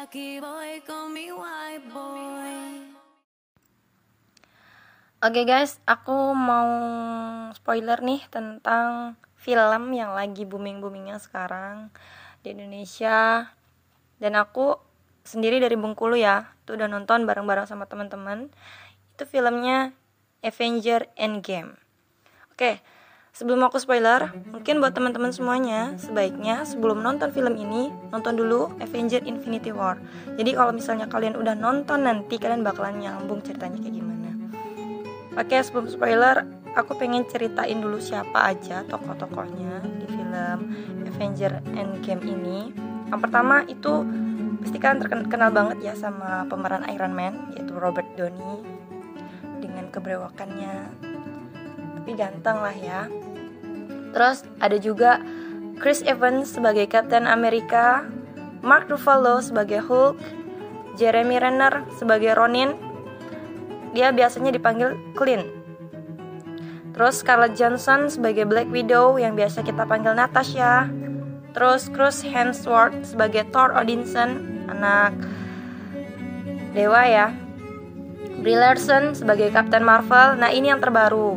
Aquí, voy con mi white boy. Oke guys, aku mau spoiler nih tentang film yang lagi booming-boomingnya sekarang di Indonesia. Dan aku sendiri dari Bengkulu ya, tuh udah nonton bareng-bareng sama teman-teman. Itu filmnya Avenger Endgame. Oke, sebelum aku spoiler, mungkin buat teman-teman semuanya, sebaiknya sebelum nonton film ini, nonton dulu Avenger Infinity War. Jadi kalau misalnya kalian udah nonton nanti, kalian bakalan nyambung ceritanya kayak gimana. Oke, sebelum spoiler, aku pengen ceritain dulu siapa aja tokoh-tokohnya di film Avenger Endgame ini. Yang pertama itu pasti kan terkenal banget ya sama pemeran Iron Man yaitu Robert Downey dengan keberewakannya. Tapi ganteng lah ya. Terus ada juga Chris Evans sebagai Captain America, Mark Ruffalo sebagai Hulk, Jeremy Renner sebagai Ronin, dia biasanya dipanggil Clint. Terus Scarlett Johansson sebagai Black Widow yang biasa kita panggil Natasha. Terus Chris Hemsworth sebagai Thor Odinson, anak dewa ya. Brie Larson sebagai Captain Marvel. Nah, ini yang terbaru.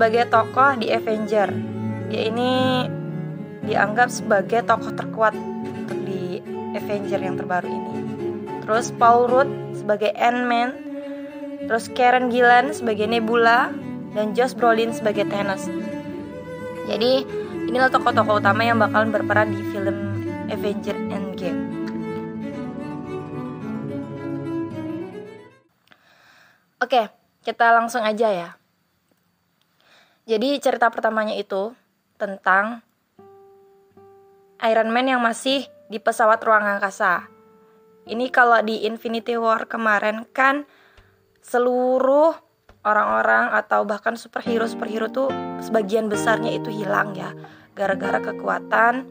Sebagai tokoh di Avenger. Dia ini dianggap sebagai tokoh terkuat untuk di Avenger yang terbaru ini. Terus Paul Rudd sebagai Ant-Man terus Karen Gillan sebagai Nebula dan Josh Brolin sebagai Thanos. Jadi inilah tokoh-tokoh utama yang bakalan berperan di film Avenger Endgame. Oke, kita langsung aja ya. Jadi cerita pertamanya itu tentang Iron Man yang masih di pesawat ruang angkasa. Ini kalau di Infinity War kemarin kan seluruh orang-orang atau bahkan superhero superhero tuh sebagian besarnya itu hilang ya gara-gara kekuatan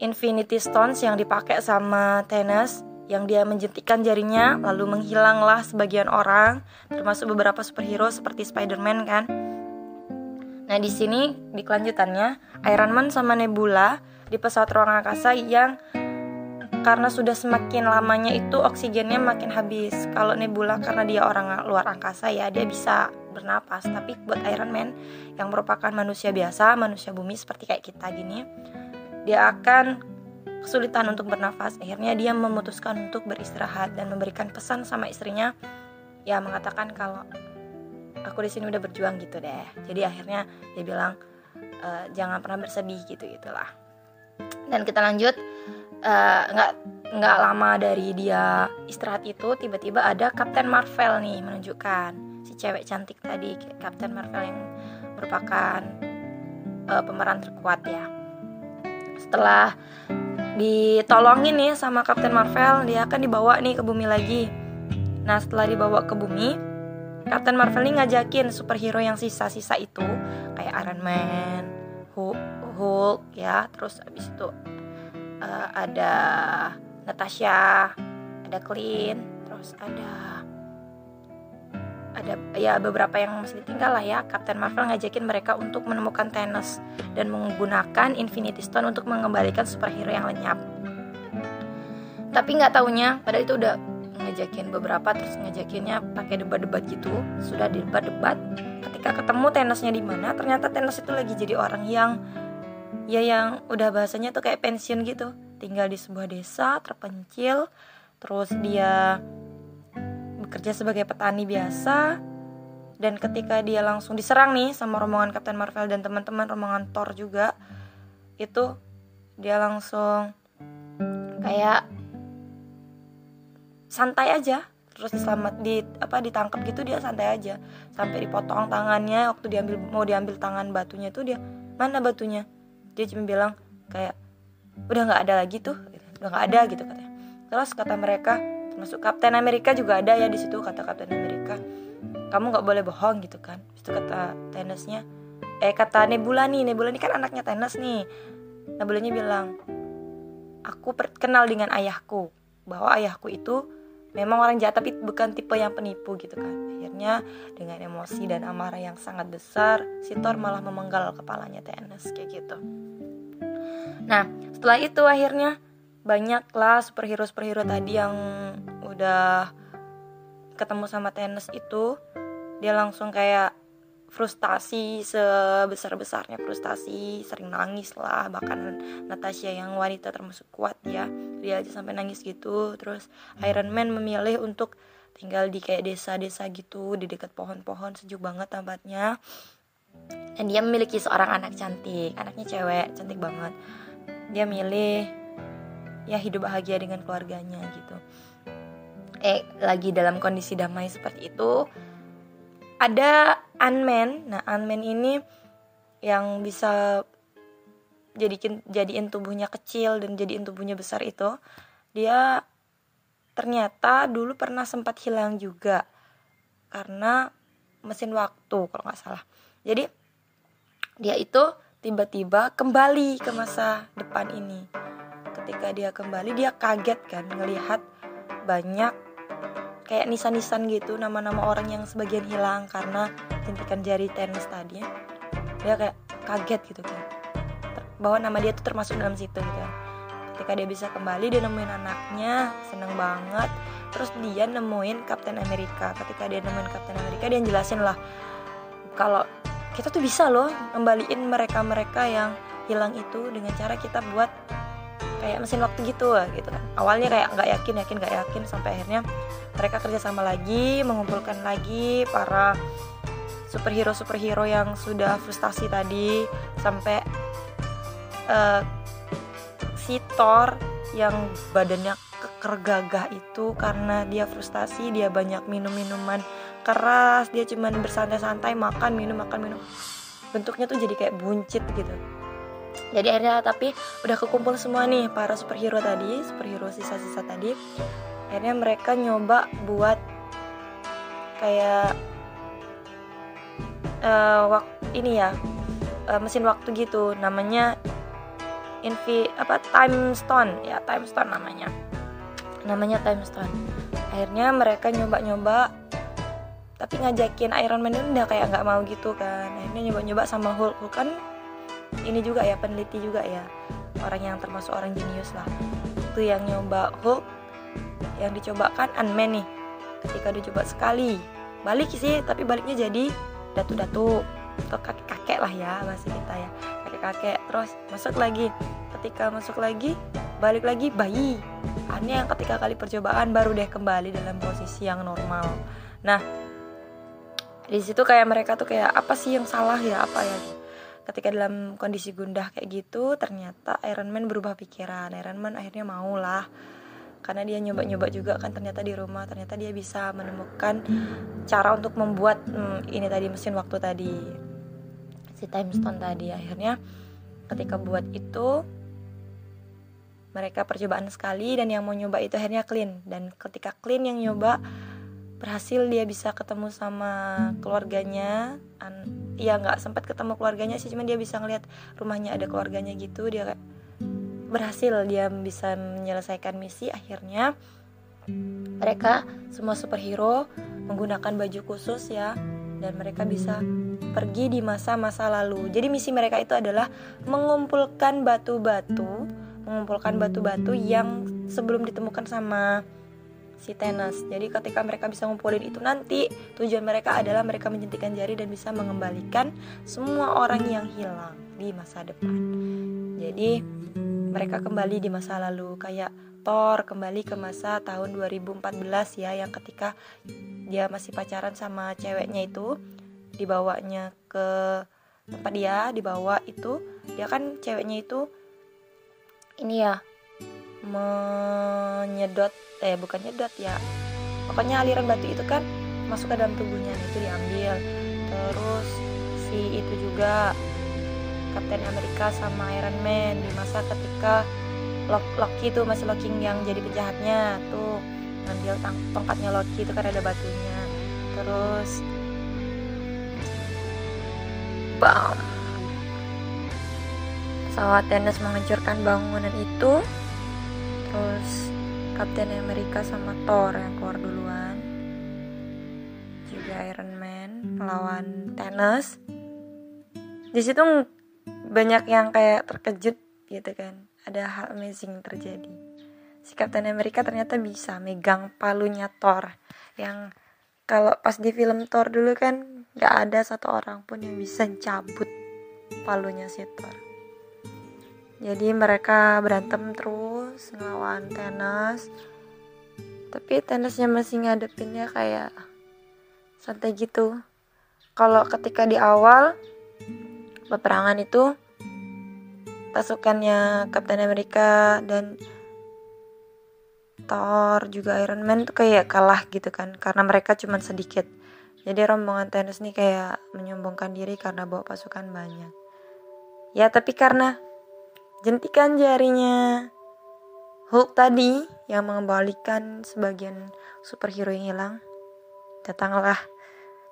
Infinity Stones yang dipakai sama Thanos yang dia menjentikan jarinya lalu menghilanglah sebagian orang termasuk beberapa superhero seperti Spider-Man kan. Nah, di sini di kelanjutannya Iron Man sama Nebula di pesawat ruang angkasa yang karena sudah semakin lamanya itu oksigennya makin habis. Kalau Nebula karena dia orang luar angkasa ya dia bisa bernapas. Tapi buat Iron Man yang merupakan manusia biasa, manusia bumi seperti kayak kita gini, dia akan kesulitan untuk bernafas. Akhirnya dia memutuskan untuk beristirahat dan memberikan pesan sama istrinya ya mengatakan kalau aku di sini udah berjuang gitu deh. Jadi akhirnya dia bilang e, jangan pernah bersedih gitu gitulah. Dan kita lanjut nggak uh, nggak lama dari dia istirahat itu tiba-tiba ada Captain Marvel nih menunjukkan si cewek cantik tadi Captain Marvel yang merupakan uh, pemeran terkuat ya setelah ditolongin nih sama Captain Marvel dia akan dibawa nih ke bumi lagi. Nah setelah dibawa ke bumi Captain Marvel ini ngajakin superhero yang sisa-sisa itu kayak Iron Man Hulk, Hulk ya. Terus abis itu uh, ada Natasha, ada Clint, terus ada ada ya beberapa yang masih ditinggal lah ya. Captain Marvel ngajakin mereka untuk menemukan Thanos dan menggunakan Infinity Stone untuk mengembalikan superhero yang lenyap. Tapi nggak taunya, pada itu udah ngajakin beberapa terus ngajakinnya pakai debat-debat gitu. Sudah debat-debat. Ketika ketemu Thanosnya di mana, ternyata Thanos itu lagi jadi orang yang ya yang udah bahasanya tuh kayak pensiun gitu tinggal di sebuah desa terpencil terus dia bekerja sebagai petani biasa dan ketika dia langsung diserang nih sama rombongan Captain Marvel dan teman-teman rombongan Thor juga itu dia langsung kayak santai aja. Terus diselamat di apa ditangkap gitu dia santai aja. Sampai dipotong tangannya waktu diambil mau diambil tangan batunya itu dia mana batunya? Dia cuma bilang kayak udah nggak ada lagi tuh udah nggak ada gitu katanya. Terus kata mereka termasuk Kapten Amerika juga ada ya di situ kata Kapten Amerika. Kamu nggak boleh bohong gitu kan. Itu kata Thanosnya eh kata Nebula nih Nebula ini kan anaknya Thanos nih. Nebulanya bilang aku kenal dengan ayahku bahwa ayahku itu memang orang jahat tapi bukan tipe yang penipu gitu kan. Akhirnya dengan emosi dan amarah yang sangat besar si Thor malah memenggal kepalanya Thanos kayak gitu. Nah setelah itu akhirnya banyaklah superhero superhero tadi yang udah ketemu sama Thanos itu. Dia langsung kayak frustasi sebesar-besarnya frustasi sering nangis lah. Bahkan Natasha yang wanita termasuk kuat ya dia aja sampai nangis gitu. Terus Iron Man memilih untuk tinggal di kayak desa-desa gitu di dekat pohon-pohon sejuk banget tempatnya. Dan dia memiliki seorang anak cantik. Anaknya cewek cantik banget. Dia milih ya hidup bahagia dengan keluarganya gitu eh lagi dalam kondisi damai seperti itu ada Ant-Man. Nah, Ant-Man ini yang bisa jadiin jadiin tubuhnya kecil dan jadiin tubuhnya besar itu, dia ternyata dulu pernah sempat hilang juga karena mesin waktu kalau nggak salah. Jadi dia itu tiba-tiba kembali ke masa depan ini. Ketika dia kembali, dia kaget kan ngelihat banyak kayak nisan-nisan gitu nama-nama orang yang sebagian hilang karena jentikan jari tenis tadi. Dia kayak kaget gitu kan. Bahwa nama dia tuh termasuk dalam situ gitu kan. Ketika dia bisa kembali dia nemuin anaknya seneng banget. Terus dia nemuin Kapten Amerika. Ketika dia nemuin Kapten Amerika dia jelasin lah kalau kita tuh bisa loh kembaliin mereka-mereka yang hilang itu dengan cara kita buat kayak mesin waktu gitu gitu kan. Awalnya kayak nggak yakin yakin nggak yakin sampai akhirnya mereka kerjasama lagi mengumpulkan lagi para superhero superhero yang sudah frustasi tadi sampai uh, si Thor yang badannya keker gagah itu karena dia frustasi dia banyak minum minuman keras dia cuman bersantai-santai makan minum makan minum. Bentuknya tuh jadi kayak buncit gitu jadi akhirnya tapi udah kekumpul semua nih para superhero tadi superhero sisa-sisa tadi. Akhirnya mereka nyoba buat kayak uh, wak ini ya uh, mesin waktu gitu. Namanya invi apa time stone. Ya time stone namanya. Namanya time stone. Akhirnya mereka nyoba-nyoba tapi ngajakin Iron Man udah kayak nggak mau gitu kan. Akhirnya nyoba-nyoba sama Hulk. Hulk kan ini juga ya peneliti juga ya. Orang yang termasuk orang jenius lah. Itu yang nyoba Hulk yang dicobakan Ant-Man nih. Ketika dicoba sekali. Balik sih tapi baliknya jadi datu-datu. Atau kakek-kakek lah ya bahasa kita ya. Kakek-kakek. Terus masuk lagi. Ketika masuk lagi balik lagi bayi. Hanya yang ketika kali percobaan baru deh kembali dalam posisi yang normal. Nah di situ kayak mereka tuh kayak apa sih yang salah ya? Apa ya ketika dalam kondisi gundah kayak gitu ternyata Iron Man berubah pikiran. Iron Man akhirnya mau lah karena dia nyoba-nyoba juga kan ternyata di rumah ternyata dia bisa menemukan cara untuk membuat hmm, ini tadi mesin waktu tadi si time stone tadi. Akhirnya ketika buat itu mereka percobaan sekali dan yang mau nyoba itu akhirnya clean. Dan ketika clean yang nyoba berhasil dia bisa ketemu sama keluarganya An ya nggak sempat ketemu keluarganya sih cuman dia bisa ngeliat rumahnya ada keluarganya gitu. Dia kayak berhasil dia bisa menyelesaikan misi. Akhirnya mereka semua superhero menggunakan baju khusus ya dan mereka bisa pergi di masa-masa lalu. Jadi misi mereka itu adalah mengumpulkan batu-batu mengumpulkan batu-batu yang sebelum ditemukan sama si Thanos. Jadi ketika mereka bisa ngumpulin itu nanti tujuan mereka adalah mereka menjentikan jari dan bisa mengembalikan semua orang yang hilang di masa depan. Jadi mereka kembali di masa lalu kayak Thor kembali ke masa tahun 2014 ya yang ketika dia masih pacaran sama ceweknya itu dibawanya ke tempat dia dibawa itu dia kan ceweknya itu ini ya menyedot eh bukan nyedot ya. Pokoknya aliran batu itu kan masuk ke dalam tubuhnya itu diambil. Terus si itu juga Captain America sama Iron Man di masa ketika Loki itu masih Loki yang jadi penjahatnya. Tuh ngambil tongkatnya Loki itu kan ada batunya. Terus bam. Pesawat Thanos menghancurkan bangunan itu. Terus Captain America sama Thor yang keluar duluan. Juga Iron Man melawan Thanos. Di situ banyak yang kayak terkejut gitu kan. Ada hal amazing terjadi. Si Captain America ternyata bisa megang palunya Thor. Yang kalau pas di film Thor dulu kan nggak ada satu orang pun yang bisa cabut palunya si Thor jadi mereka berantem terus ngelawan Thanos tapi Thanosnya masih ngadepinnya kayak santai gitu. Kalau ketika di awal peperangan itu pasukannya Captain America dan Thor juga Iron Man tuh kayak kalah gitu kan karena mereka cuma sedikit. Jadi rombongan Thanos nih kayak menyombongkan diri karena bawa pasukan banyak. Ya tapi karena jentikan jarinya. Hulk tadi yang mengembalikan sebagian superhero yang hilang. Datanglah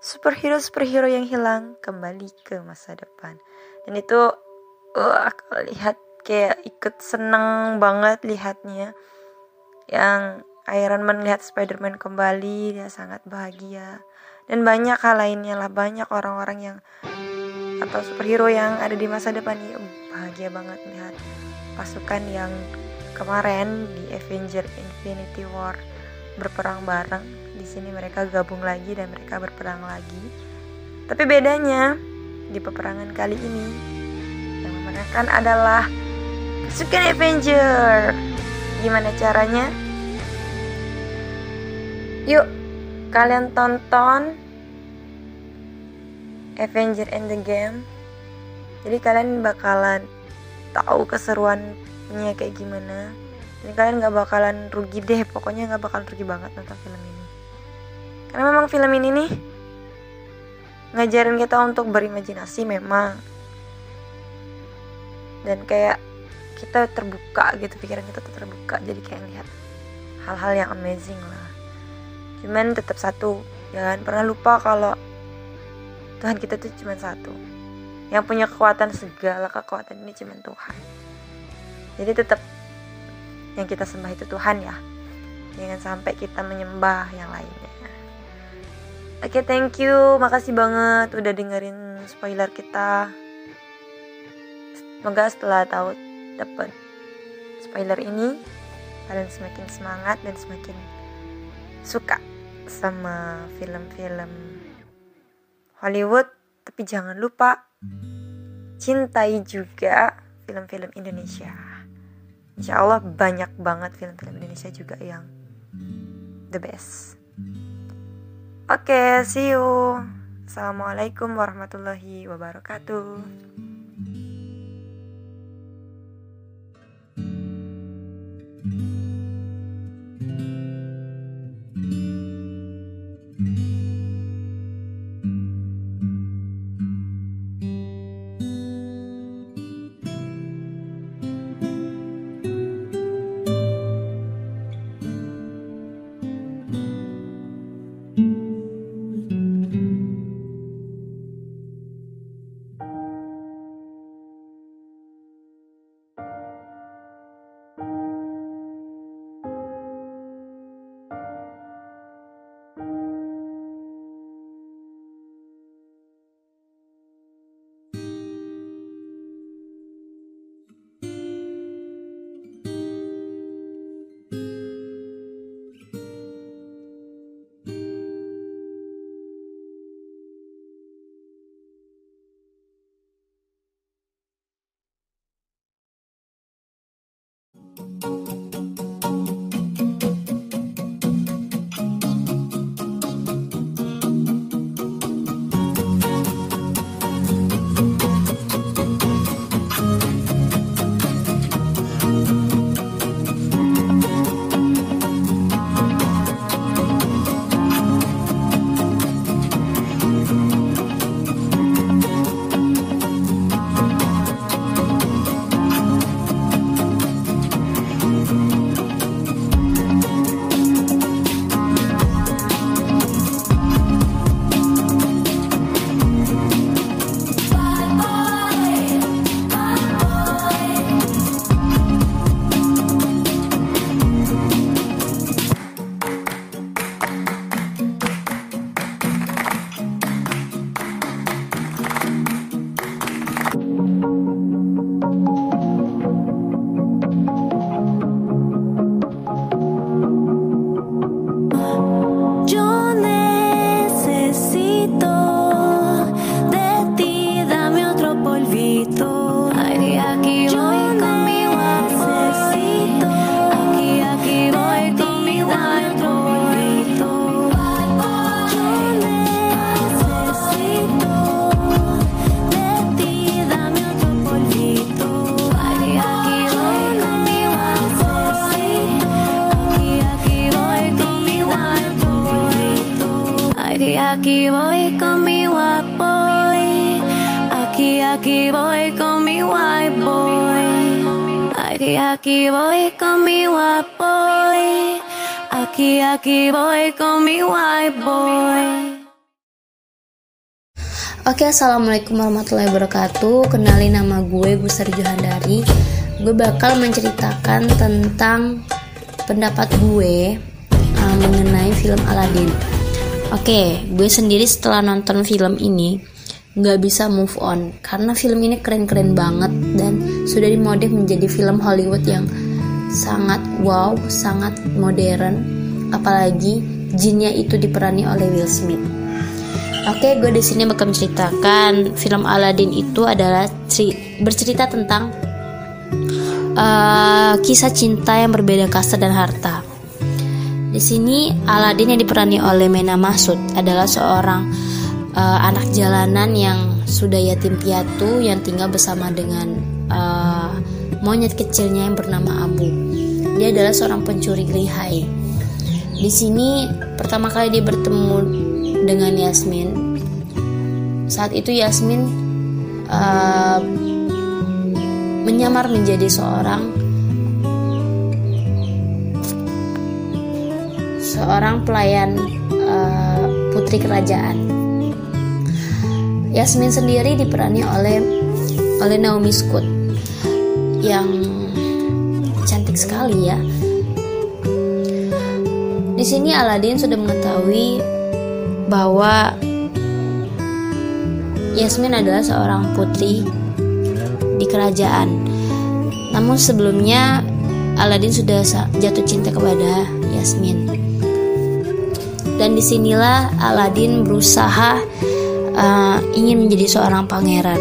superhero-superhero yang hilang kembali ke masa depan. Dan itu uh, aku lihat kayak ikut seneng banget lihatnya. Yang Iron Man lihat Spider-Man kembali dia sangat bahagia. Dan banyak hal lainnya lah banyak orang-orang yang atau superhero yang ada di masa depan. Ya bahagia banget lihat pasukan yang kemarin di Avenger Infinity War berperang bareng. Di sini mereka gabung lagi dan mereka berperang lagi. Tapi bedanya di peperangan kali ini yang memenangkan adalah pasukan Avenger. Gimana caranya? Yuk kalian tonton Avenger in the Game. Jadi kalian bakalan tahu keseruannya kayak gimana. Dan kalian nggak bakalan rugi deh pokoknya nggak bakalan rugi banget nonton film ini. Karena memang film ini nih ngajarin kita untuk berimajinasi memang. Dan kayak kita terbuka gitu pikiran kita tuh terbuka jadi kayak lihat hal-hal yang amazing lah. Cuman tetap satu jangan pernah lupa kalau Tuhan kita tuh cuma satu. Yang punya kekuatan segala kekuatan ini cuma Tuhan. Jadi tetap yang kita sembah itu Tuhan ya. Jangan sampai kita menyembah yang lainnya. Oke okay, thank you. Makasih banget udah dengerin spoiler kita. Semoga setelah tahu dapat spoiler ini kalian semakin semangat dan semakin suka sama film-film Hollywood tapi jangan lupa cintai juga film-film Indonesia Insya Allah banyak banget film-film Indonesia juga yang the best Oke, okay, see you. Assalamualaikum warahmatullahi wabarakatuh. Aquí, voy con mi white boy. Aquí, aquí voy con mi white boy. Oke, assalamualaikum warahmatullahi wabarakatuh. Kenalin nama gue Gusari Johandari. Gue bakal menceritakan tentang pendapat gue uh, mengenai film Aladdin. Oke, gue sendiri setelah nonton film ini nggak bisa move on karena film ini keren-keren banget dan sudah dimodif menjadi film Hollywood yang sangat wow, sangat modern. Apalagi jinnya itu diperani oleh Will Smith. Oke, gue di sini bakal menceritakan film Aladdin itu adalah ceri- bercerita tentang uh, kisah cinta yang berbeda kasta dan harta. Di sini Aladdin yang diperani oleh Mena Masud adalah seorang uh, anak jalanan yang sudah yatim piatu yang tinggal bersama dengan uh, monyet kecilnya yang bernama Abu. Dia adalah seorang pencuri lihai. Di sini pertama kali dia bertemu dengan Yasmin. Saat itu Yasmin uh, menyamar menjadi seorang seorang pelayan uh, putri kerajaan. Yasmin sendiri diperani oleh oleh Naomi Scott yang cantik sekali ya. Di sini Aladin sudah mengetahui bahwa Yasmin adalah seorang putri di kerajaan. Namun sebelumnya Aladin sudah jatuh cinta kepada Yasmin. Dan di sinilah Aladin berusaha uh, ingin menjadi seorang pangeran.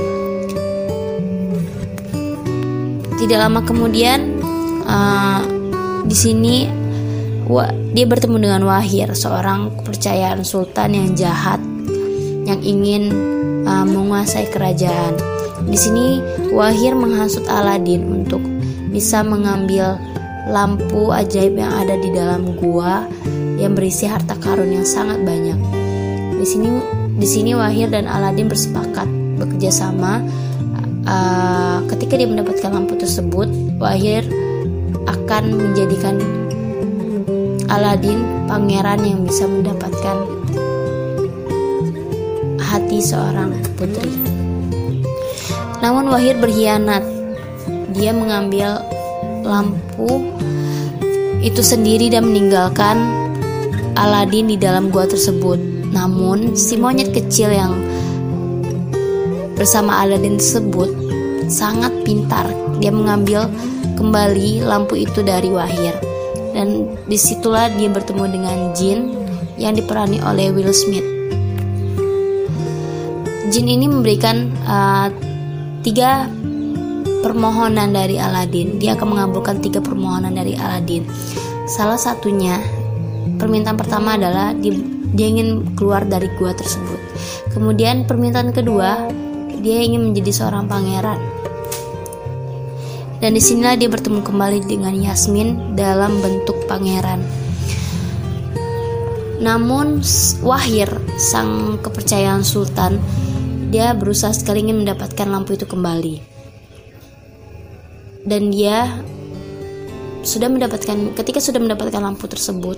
Tidak lama kemudian, uh, di sini dia bertemu dengan Wahir, seorang kepercayaan sultan yang jahat yang ingin uh, menguasai kerajaan. Di sini Wahir menghasut Aladin untuk bisa mengambil lampu ajaib yang ada di dalam gua yang berisi harta karun yang sangat banyak. Di sini di sini Wahir dan Aladin bersepakat bekerja sama. Uh, ketika dia mendapatkan lampu tersebut, Wahir akan menjadikan Aladin pangeran yang bisa mendapatkan hati seorang putri. Namun Wahir berkhianat. Dia mengambil lampu itu sendiri dan meninggalkan Aladin di dalam gua tersebut. Namun si monyet kecil yang bersama Aladin tersebut sangat pintar. Dia mengambil kembali lampu itu dari Wahir dan di situlah dia bertemu dengan Jin yang diperani oleh Will Smith. Jin ini memberikan uh, tiga permohonan dari Aladin. Dia akan mengabulkan tiga permohonan dari Aladin. Salah satunya permintaan pertama adalah dia, dia ingin keluar dari gua tersebut. Kemudian permintaan kedua dia ingin menjadi seorang pangeran. Dan di sinilah dia bertemu kembali dengan Yasmin dalam bentuk pangeran. Namun Wahir, sang kepercayaan sultan, dia berusaha sekali ingin mendapatkan lampu itu kembali. Dan dia sudah mendapatkan ketika sudah mendapatkan lampu tersebut,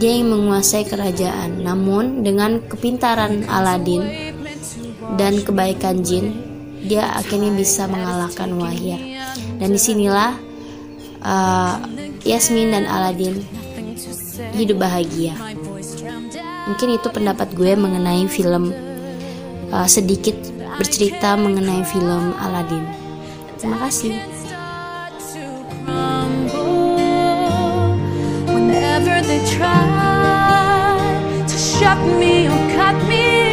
dia ingin menguasai kerajaan. Namun dengan kepintaran Aladin dan kebaikan jin, dia akhirnya bisa mengalahkan Wahir. Dan di sinilah uh, Yasmin dan Aladin hidup bahagia. Mungkin itu pendapat gue mengenai film uh, sedikit bercerita mengenai film Aladin. Terima kasih. Try to shut me or cut me